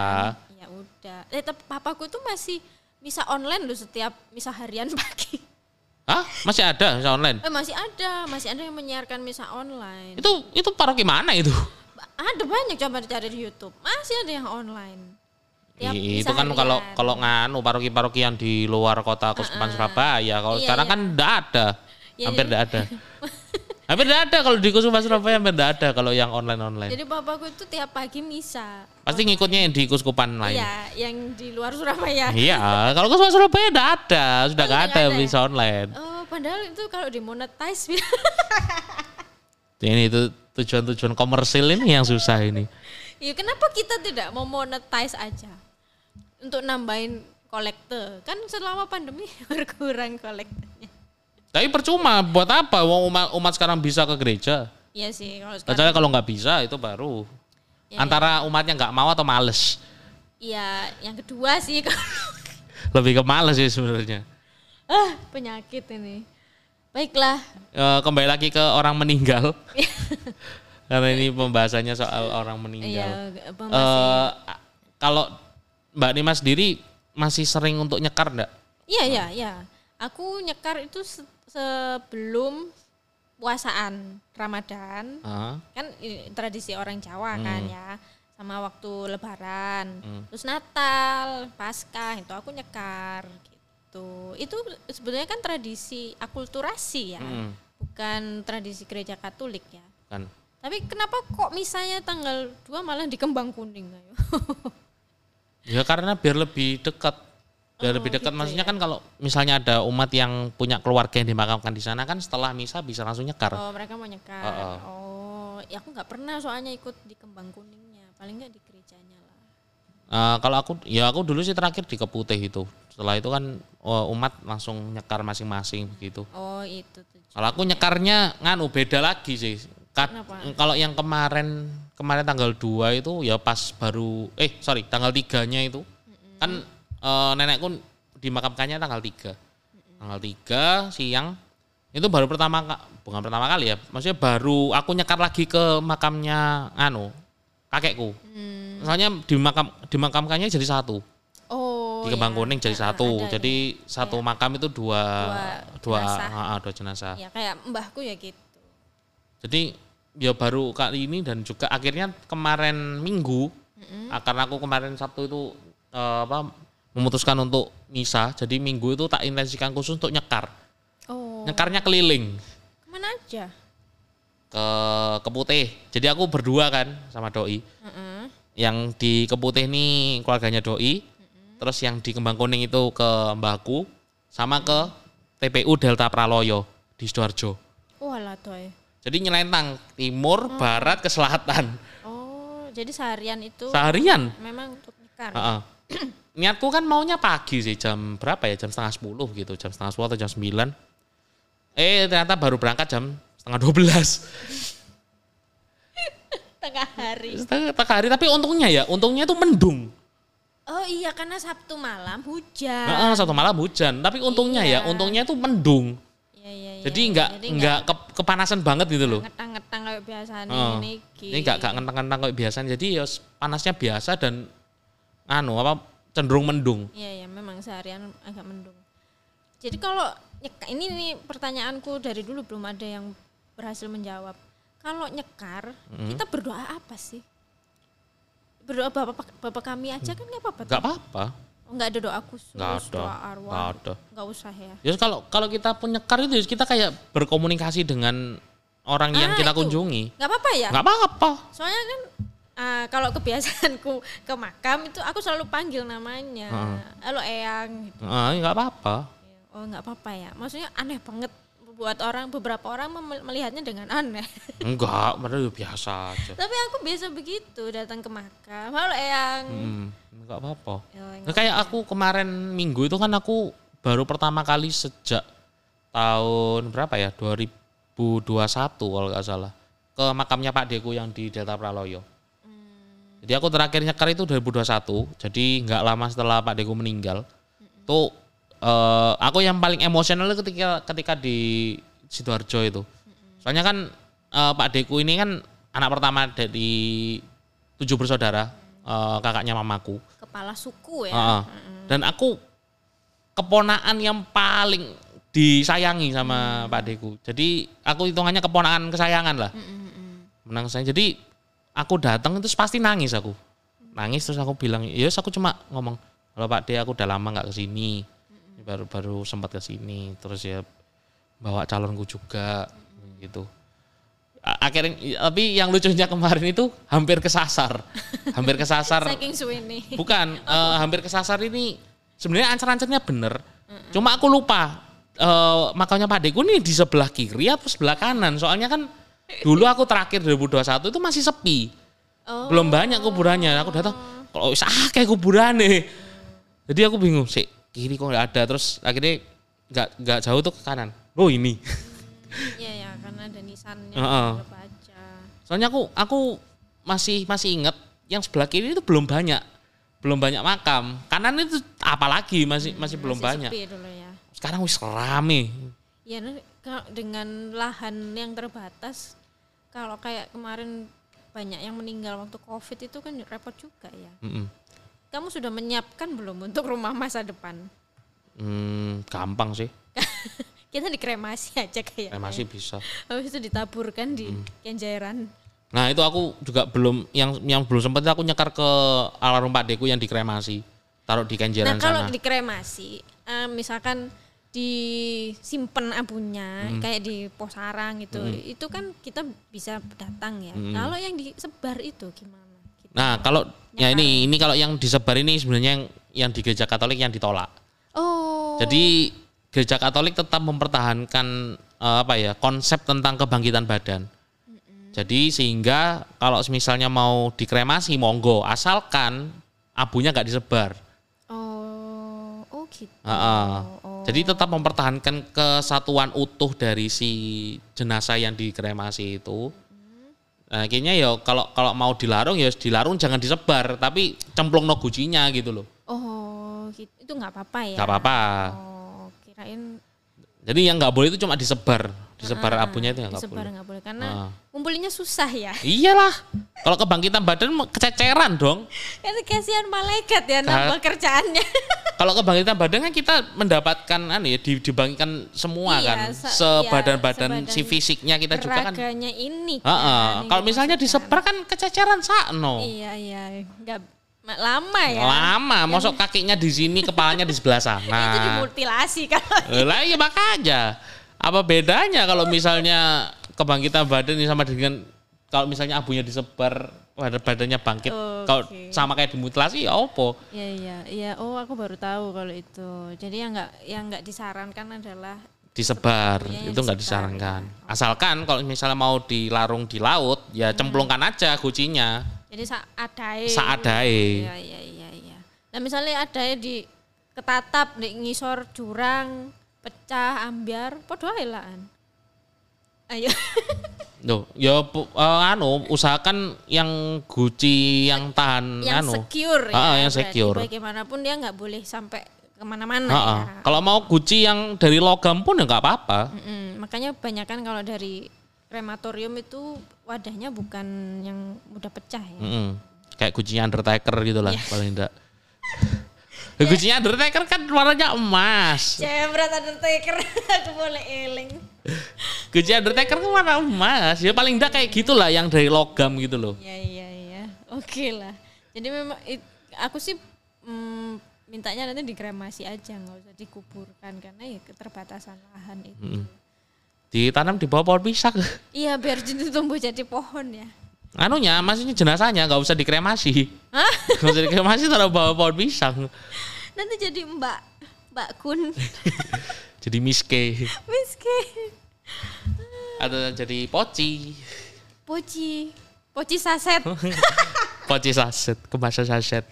Ya udah. Eh tapi papaku tuh masih misa online loh setiap misa harian *laughs* pagi. Hah? Masih ada misa online? Eh masih ada, masih ada yang menyiarkan misa online. Itu itu paroki mana itu? Ada banyak coba dicari di YouTube. Masih ada yang online. Tiap itu kan harian. kalau kalau nganu paroki-paroki yang di luar kota Kuskupan Surabaya. Kalau Iya, sekarang iya. kan enggak ada. Iya, hampir iya. enggak ada. *laughs* hampir enggak ada kalau di Kuskupan Surabaya hampir enggak ada kalau yang online-online. Jadi papaku itu tiap pagi misa. Pasti ngikutnya yang di Kuskupan lain. Iya, yang di luar Surabaya. Iya, kalau Kuskupan Surabaya enggak ada, sudah Oh, enggak udah ada ya? bisa online. Oh, padahal itu kalau dimonetize *laughs* Ini itu tujuan-tujuan komersil ini yang susah ini. Ya kenapa kita tidak mau monetize aja? Untuk nambahin kolektor. Kan selama pandemi *laughs* berkurang kolektornya. Tapi percuma, buat apa? Wong umat, umat sekarang bisa ke gereja. Iya sih, kalau sekarang Kecuali kalau nggak bisa itu baru. Ya, Antara umatnya nggak mau atau males. Iya, yang kedua sih kalau *laughs* Lebih ke males sih sebenarnya. ah, penyakit ini. Baiklah, Eh, kembali lagi ke orang meninggal. *laughs* Karena ini pembahasannya soal orang meninggal. iya a- kalau Mbak Nima sendiri masih sering untuk nyekar enggak? Iya, iya, iya. Aku nyekar itu se- sebelum puasaan Ramadan. Kan i- tradisi orang Jawa kan ya. Sama waktu lebaran. Terus Natal, Paskah itu aku nyekar gitu. Itu sebetulnya kan tradisi akulturasi ya. Hmm. Bukan tradisi gereja Katolik ya. Kan. Tapi kenapa kok misalnya tanggal 2 malah di Kembang Kuning? *laughs* Ya karena biar lebih dekat. Oh, lebih dekat gitu maksudnya ya. kan kalau misalnya ada umat yang punya keluarga yang dimakamkan di sana kan setelah misa bisa langsung nyekar. Oh, mereka mau nyekar. Oh, Oh, ya aku nggak pernah soalnya ikut di Kembang Kuningnya. Paling nggak di gerejanya lah. Eh, kalau aku ya aku dulu sih terakhir di Keputih itu. Setelah itu kan oh, umat langsung nyekar masing-masing begitu. Oh, itu tuh. Kalau aku nyekarnya nganu beda lagi sih. Kat- kalau yang kemarin kemarin tanggal 2 itu ya pas baru eh sorry tanggal 3-nya itu. Kan eh, nenekku dimakamkannya tanggal 3. Tanggal 3 siang itu baru pertama ka- bukan pertama kali ya. Maksudnya baru aku nyekar lagi ke makamnya anu kakekku. Hmm. soalnya dimakam dimakamkannya jadi satu. Oh. di Kembang ya. Kuning jadi Ah, satu. ada Jadi satu makam itu dua Dua dua jenazah. ah, ah, dua jenazah. Ya kayak mbahku ya gitu. Jadi ya baru kali ini dan juga akhirnya kemarin Minggu ah, karena aku kemarin Sabtu itu eh, apa memutuskan untuk misa. Jadi Minggu itu tak intensikan khusus untuk nyekar. Oh. Nyekarnya keliling Ke mana aja? ke Keputih. Jadi aku berdua kan sama doi. Heeh. Yang di Keputih ini keluarganya doi. Terus yang di Kembang Kuning itu ke mbahku sama ke TPU Delta Praloyo di Sidoarjo. Walah toy. Jadi nyelentang timur, barat ke selatan. Oh, jadi seharian itu Seharian. memang untuk nyekar. Heeh. *clears throat* Niatku kan maunya pagi sih jam berapa ya jam setengah sepuluh gitu jam setengah sepuluh atau jam sembilan. Eh ternyata baru berangkat jam setengah dua belas. Tengah hari. Setengah hari tapi untungnya ya untungnya itu mendung. Oh iya karena Sabtu malam hujan. Heeh, satu malam hujan tapi untungnya ya Iya. untungnya itu mendung. Iya iya iya. Jadi nggak Jadi nggak ke- kepanasan banget gitu loh. ngetang-ngetang kayak biasanya Heeh. ini nggak nggak ngentang-ngentang kayak biasa. Jadi ya panasnya biasa dan anu apa cenderung mendung. Iya iya memang seharian agak mendung. Jadi kalau nyekar ini nih pertanyaanku dari dulu belum ada yang berhasil menjawab. Kalau nyekar Hmm. kita berdoa apa sih? Berdoa bapak bapak kami aja kan nggak apa-apa. Nggak apa-apa. Nggak ada doa khusus, Nggak ada. doa Nggak arwah. ada. Nggak usah ya. Ya kalau kalau kita pun nyekar itu kita kayak berkomunikasi dengan orang yang Ah, kita itu. kunjungi. Nggak apa-apa ya? Nggak apa-apa. Soalnya kan ah, kalau kebiasaanku ke makam itu aku selalu panggil namanya. Halo Eyang gitu. Ah, nggak apa-apa. Oh nggak apa-apa ya. Maksudnya aneh banget buat orang beberapa orang melihatnya dengan aneh. *laughs* Enggak, padahal ya biasa aja. Tapi aku biasa begitu datang ke makam. Halo Eyang. Hmm, nggak apa-apa. Ya, Nah, kayak aku kemarin minggu itu kan aku baru pertama kali sejak tahun berapa ya 2021 kalau nggak salah ke makamnya Pak Deku yang di Delta Praloyo. Jadi aku terakhir nyekar itu 2021, jadi nggak lama setelah Pak Deku meninggal. Tuh eh, aku yang paling emosional ketika ketika di sidoarjo itu. Soalnya kan eh, Pak Deku ini kan anak pertama dari tujuh bersaudara, eh, kakaknya mamaku. Kepala suku ya. Heeh. Dan aku keponaan yang paling disayangi sama Pak Deku. Jadi aku hitungannya keponakan kesayangan lah. Menang saya. Jadi aku datang itu pasti nangis aku. Nangis terus aku bilang, "Ya aku cuma ngomong, "Halo Pak De, aku udah lama nggak ke sini. Baru baru sempat ke sini. Terus ya bawa calonku juga gitu." Akhirnya tapi yang lucunya kemarin itu hampir kesasar. hampir kesasar. *laughs* Saking suwe nih. Bukan, eh, hampir kesasar ini sebenarnya ancar-ancarnya bener. Cuma aku lupa eh, makamnya Pak Deku ini di sebelah kiri atau sebelah kanan. Soalnya kan dulu aku terakhir 2021 itu masih sepi. Oh. Belum banyak kuburannya. Aku datang kalau wis kayak kuburan nih. Jadi aku bingung sih kiri kok nggak ada. Terus akhirnya nggak nggak jauh tuh ke kanan. Oh ini. Iya ya karena ada nisannya. Ada baca. Soalnya aku aku masih masih inget yang sebelah kiri itu belum banyak. Belum banyak makam. Kanan itu apalagi masih masih belum Masih banyak. sepi dulu ya. Sekarang wis rame. Ya dengan lahan yang terbatas, kalau kayak kemarin banyak yang meninggal waktu covid itu kan repot juga ya. Mm-mm. Kamu sudah menyiapkan belum untuk rumah masa depan? Hmm, gampang sih. *laughs* Kita dikremasi aja kayak. Masih bisa. Habis itu ditaburkan di kenjeran. Nah itu aku juga belum yang yang belum sempat aku nyekar ke almarhum Pak Deku yang dikremasi, taruh di kenjeran Nah kalau sana. dikremasi, eh, misalkan disimpan abunya kayak di pos sarang itu, itu kan kita bisa datang ya. Kalau yang disebar itu gimana? Gitu. Nah kalau ya ini ini kalau yang disebar ini sebenarnya yang yang di gereja Katolik yang ditolak. Oh. Jadi gereja Katolik tetap mempertahankan eh, apa ya konsep tentang kebangkitan badan. Jadi sehingga kalau misalnya mau dikremasi monggo asalkan abunya nggak disebar. Oh, oh gitu. Heeh. Oh. Jadi tetap mempertahankan kesatuan utuh dari si jenazah yang dikremasi itu. Nah, akhirnya ya kalau kalau mau dilarung ya dilarung jangan disebar, tapi cemplung no gucinya gitu loh. Oh, gitu. itu nggak apa-apa ya? Nggak apa-apa. Oh, kirain Jadi yang nggak boleh itu cuma disebar, disebar abunya itu yang nggak disebar boleh. nggak boleh karena Ah. ngumpulinnya susah ya. Iyalah, kalau kebangkitan badan kececeran dong. Itu kasihan malaikat ya nambah kerjaannya. *laughs* Kalau kebangkitan badan kan kita mendapatkan anu ya di- dibangkitkan semua Iya, kan, se- sebadan-badan iya, si fisiknya kita juga kan. Raganya ini. Kan, yang Kalau misalnya disebar kan kececeran sakno. Iya iya, nggak ma- lama ya. Lama, mosok kakinya di sini, kepalanya di sebelah *laughs* Itu sana. dimutilasi kalau Eh, Lah iya makanya. Apa bedanya kalau misalnya kebangkitan badan ini sama dengan kalau misalnya abunya disebar badan badannya bangkit. Kalau Oke. sama kayak dimutilasi ya opo? Iya iya iya. Oh aku baru tahu kalau itu. Jadi yang nggak yang nggak disarankan adalah disebar itu nggak disarankan. Asalkan kalau misalnya mau dilarung di laut ya cemplungkan aja kucinya. jadi saadae. Saadae. Iya iya iya iya. Nah misalnya adae di ketatap di ngisor jurang pecah ambiar podo ae laan. Ayo. *laughs* Loh, ya eh, anu usahakan yang guci yang tahan yang anu. secure Ah, ya. yang berarti secure. Bagaimanapun dia nggak boleh sampai ke mana-mana Ha-ha. ya. Kalau mau guci yang dari logam pun ya nggak apa-apa. Mm-mm. Makanya banyak kan kalau dari krematorium itu wadahnya bukan yang mudah pecah ya. Mm-mm. Kayak kucinya Undertaker gitu lah Iya. paling enggak. Kucinya Undertaker kan warnanya emas. Jebret Undertaker *laughs* aku boleh eling. Guci Undertaker kan warna emas. Ya paling enggak kayak gitulah yang dari logam gitu loh. Ya iya iya. Oke lah. Jadi memang it- aku sih mm, mintanya nanti dikremasi aja nggak usah dikuburkan karena ya keterbatasan lahan itu. Ditanam di bawah pohon pisang. Iya biar *laughs* jadi tumbuh jadi pohon ya. Anunya, maksudnya jenazahnya nggak usah dikremasi. Nggak usah dikremasi *laughs* taruh bawah pohon pisang. Nanti jadi Mbak Mbak Kun *laughs* Jadi miske miskin. atau jadi poci. Poci. Poci saset. *laughs* Poci saset, kemasan saset.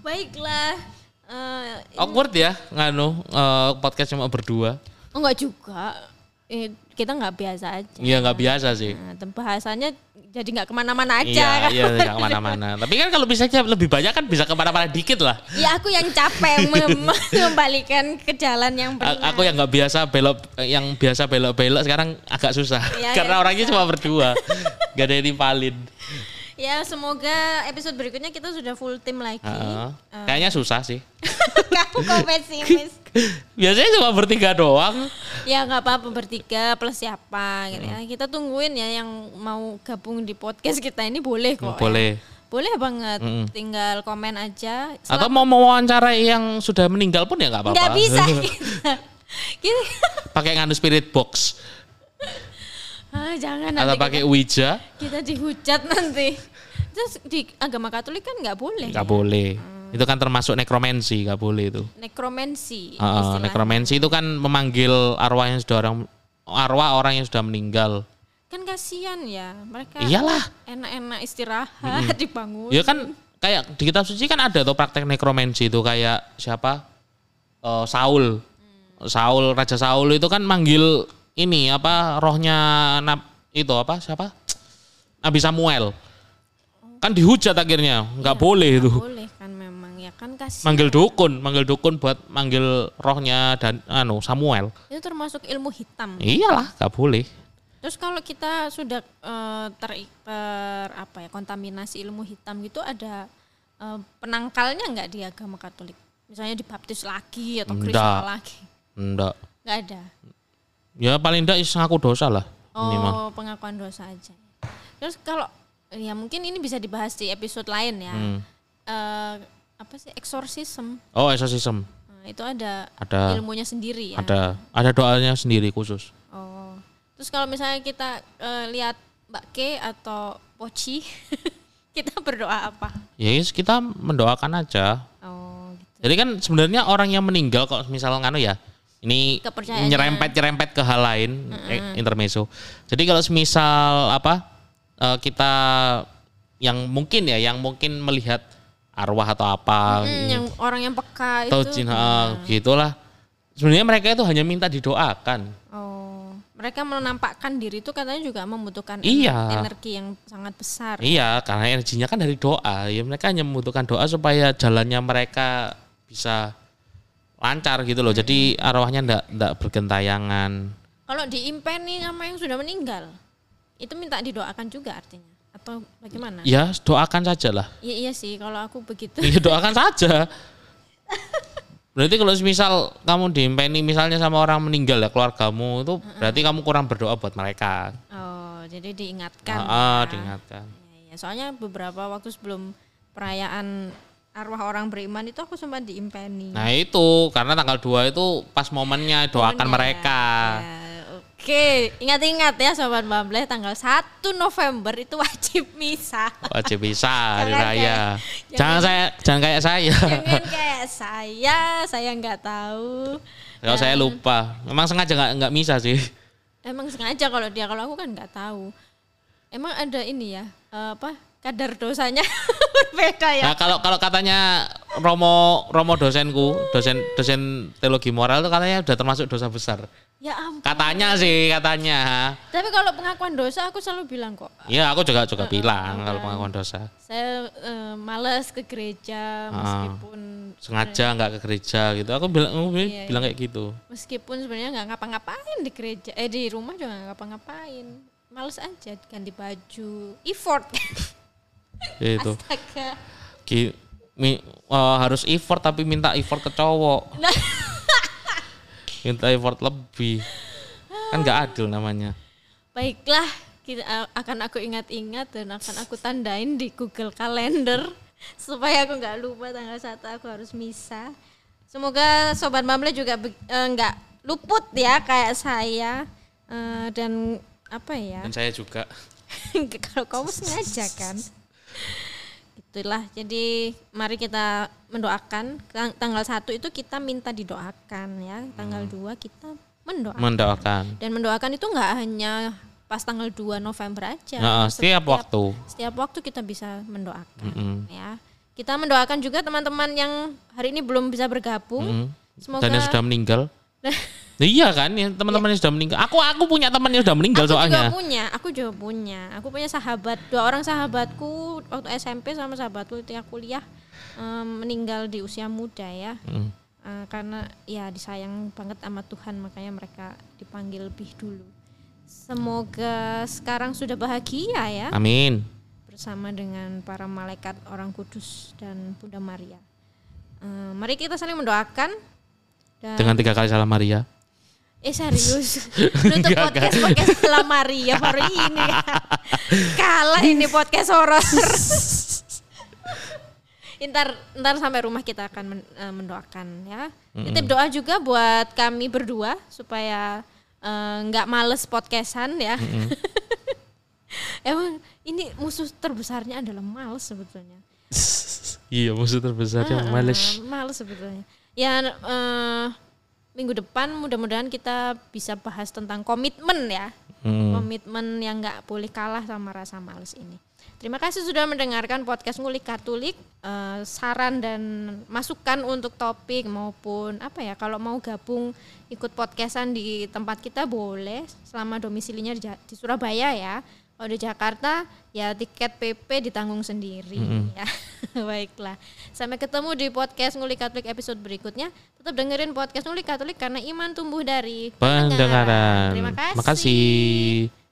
Baiklah. Eh, Awkward ya nganu eh, podcast cuma berdua. oh enggak juga. Eh, kita nggak biasa aja. Iya nggak biasa sih. Nah, bahasanya jadi nggak ke mana-mana aja Iya, kan. iya nggak ke mana-mana. *laughs* Tapi kan kalau bisa aja lebih banyak kan bisa ke mana-mana dikit lah. Ya aku yang capek mem- *laughs* mengembalikan ke jalan yang benar. Aku yang nggak biasa belok, yang biasa belok-belok sekarang agak susah. Iya, *laughs* Karena iya, orangnya cuma berdua, gak ada yang nimpalin. Ya semoga episode berikutnya kita sudah full tim lagi. Heeh. Kayaknya susah sih. *laughs* Kamu kok pesimis? *laughs* Biasanya cuma bertiga doang. ya nggak apa-apa bertiga plus siapa gitu ya. Kita tungguin ya yang mau gabung di podcast kita ini boleh kok. ya. Boleh. Boleh banget. Tinggal komen aja. Atau mau mewawancara yang sudah meninggal pun ya nggak apa-apa. Nggak bisa *laughs* pakai nganu spirit box ah, jangan atau nanti pakai Ouija. kita dihujat nanti. Terus di agama Katolik kan nggak boleh. Nggak boleh. Itu kan termasuk nekromansi, nggak boleh itu. Nekromansi. Heeh, istilahnya. nekromansi itu kan memanggil arwah yang sudah orang arwah orang yang sudah meninggal. Kan kasihan ya mereka. Iyalah. Enak-enak istirahat *laughs* dibangun. Ya kan kayak di kitab suci kan ada tuh praktek nekromansi itu kayak siapa? Eh, Saul. Saul Raja Saul itu kan manggil ini apa rohnya nab, itu apa siapa? Nabi Samuel. Kan dihujat akhirnya, nggak boleh itu. Boleh kan memang ya kan kasihan. Manggil dukun, manggil dukun buat manggil rohnya dan anu Samuel. Itu termasuk ilmu hitam. Iyalah, nggak boleh. Terus kalau kita sudah eh, ter, ter- apa ya kontaminasi ilmu hitam gitu ada eh, penangkalnya nggak di agama Katolik? Misalnya dibaptis lagi atau kristal lagi? Enggak. Nggak ada. Ya paling is ngaku dosa lah. Oh pengakuan dosa aja. Terus kalau ya mungkin ini bisa dibahas di episode lain ya. Hmm. Eh, apa sih eksorsisme? Oh, exorcism. Nah, itu ada Ada ilmunya sendiri ya. ada ada doanya sendiri khusus. Oh. Terus kalau misalnya kita eh, lihat Mbak K atau Poci, *laughs* kita berdoa apa? Ya yes, kita mendoakan aja. Oh, gitu. Jadi kan sebenarnya orang yang meninggal kalau misalnya nganu ya, ini nyerempet-nyerempet ke hal lain, eh, intermezzo. Jadi kalau semisal apa eh, kita yang mungkin ya, yang mungkin melihat arwah atau apa, Hmm, yang orang yang peka atau itu. jin, eh, gitulah. Sebenarnya mereka itu hanya minta didoakan. Oh, mereka menampakkan diri itu katanya juga membutuhkan Iya. ener- energi yang sangat besar. Iya, karena energinya kan dari doa. Ya mereka hanya membutuhkan doa supaya jalannya mereka bisa lancar gitu loh. Jadi arwahnya ndak ndak bergentayangan. Kalau diimpeni sama yang sudah meninggal, itu minta didoakan juga artinya atau bagaimana? Ya doakan saja lah. Iya iya sih kalau aku begitu. Iya doakan *laughs* saja. Berarti kalau misal kamu diimpeni misalnya sama orang meninggal ya keluargamu itu berarti kamu kurang berdoa buat mereka. Oh, jadi diingatkan. Ah, ah, ya. diingatkan. Iya, iya. soalnya beberapa waktu sebelum perayaan arwah orang beriman itu aku sempat diimpeni. Nah itu karena tanggal 2 itu pas momennya doakan mereka. Ya, Oke, ingat-ingat ya Sobat Bamble tanggal 1 November itu wajib misa. Wajib bisa hari Jangan raya. kayak- jangan saya jangan kayak saya. Jangan kayak saya, saya nggak tahu. Kalau saya lupa. Memang sengaja nggak nggak misa sih. Emang sengaja kalau dia, kalau aku kan nggak tahu. Emang ada ini ya, eh, apa kadar dosanya *laughs* berbeda ya? Nah, kalau kalau katanya Romo Romo dosenku, dosen dosen teologi moral itu katanya udah termasuk dosa besar. Ya ampun. Katanya sih, katanya. Tapi kalau pengakuan dosa aku selalu bilang kok, Ya, aku juga juga bilang kalau pengakuan dosa. saya eh, males ke gereja meskipun Sengaja nggak ke gereja gitu. Aku bilang aku Iya, bilang kayak gitu. meskipun sebenarnya nggak ngapa-ngapain di gereja, eh di rumah juga nggak ngapa-ngapain. Males aja ganti baju, effort. *laughs* Astaga. Ki- mi- eh, harus effort tapi minta effort ke cowok. Nah. *laughs* minta effort lebih. Kan nggak adil namanya. Baiklah, kita a- akan aku ingat-ingat dan akan aku tandain di Google Calendar *laughs* supaya aku nggak lupa tanggal satu aku harus misa. Semoga sobat Bamble juga eh, nggak luput ya kayak saya Eh, dan apa ya? Dan saya juga. *laughs* Kalau kamu sengaja kan. Itulah. Jadi mari kita mendoakan Tang- tanggal satu itu kita minta didoakan ya. Tanggal 2 kita mendoakan. mendoakan. Dan mendoakan itu nggak hanya pas tanggal 2 November aja. Nah, setiap waktu. Setiap waktu kita bisa mendoakan Mm-mm. ya. Kita mendoakan juga teman-teman yang hari ini belum bisa bergabung. Mm. Semoga Dan yang sudah meninggal. Iya kan, ya, teman-teman yang sudah meninggal. Aku aku punya teman yang sudah meninggal aku soalnya. juga punya, aku juga punya. Aku punya sahabat, dua orang sahabatku waktu SMP sama sahabatku ketika kuliah em, meninggal di usia muda ya. Mm. Eh, karena ya disayang banget sama Tuhan makanya mereka dipanggil lebih dulu. Semoga sekarang sudah bahagia ya Amin. bersama dengan para malaikat orang kudus dan Bunda Maria. Eh, mari kita saling mendoakan dan Dengan tiga kali salam Maria. eh serius *laughs* nutup Enggak, podcast podcast setelah Maria baru ini ya. *laughs* kalah ini podcast horor. *laughs* ntar ntar sampai rumah kita akan men- eh, mendoakan ya. Titip doa juga buat kami berdua supaya eh, nggak males podcastan ya. Emang ini musuh terbesarnya adalah males sebetulnya. iya, musuh terbesarnya Ah, males. males sebetulnya. Ya eh, minggu depan mudah-mudahan kita bisa bahas tentang komitmen ya. Hmm. Komitmen yang nggak boleh kalah sama rasa males ini. Terima kasih sudah mendengarkan podcast Ngulik Katolik. Eh, saran dan masukan untuk topik maupun apa ya kalau mau gabung ikut podcastan di tempat kita boleh selama domisilinya di, di Surabaya ya. Kalau di Jakarta ya tiket PP ditanggung sendiri *laughs* ya. Baiklah. Sampai ketemu di podcast Ngulik Katolik episode berikutnya. Tetap dengerin podcast Ngulik Katolik karena iman tumbuh dari Pendengaran. Terima kasih. Makasih.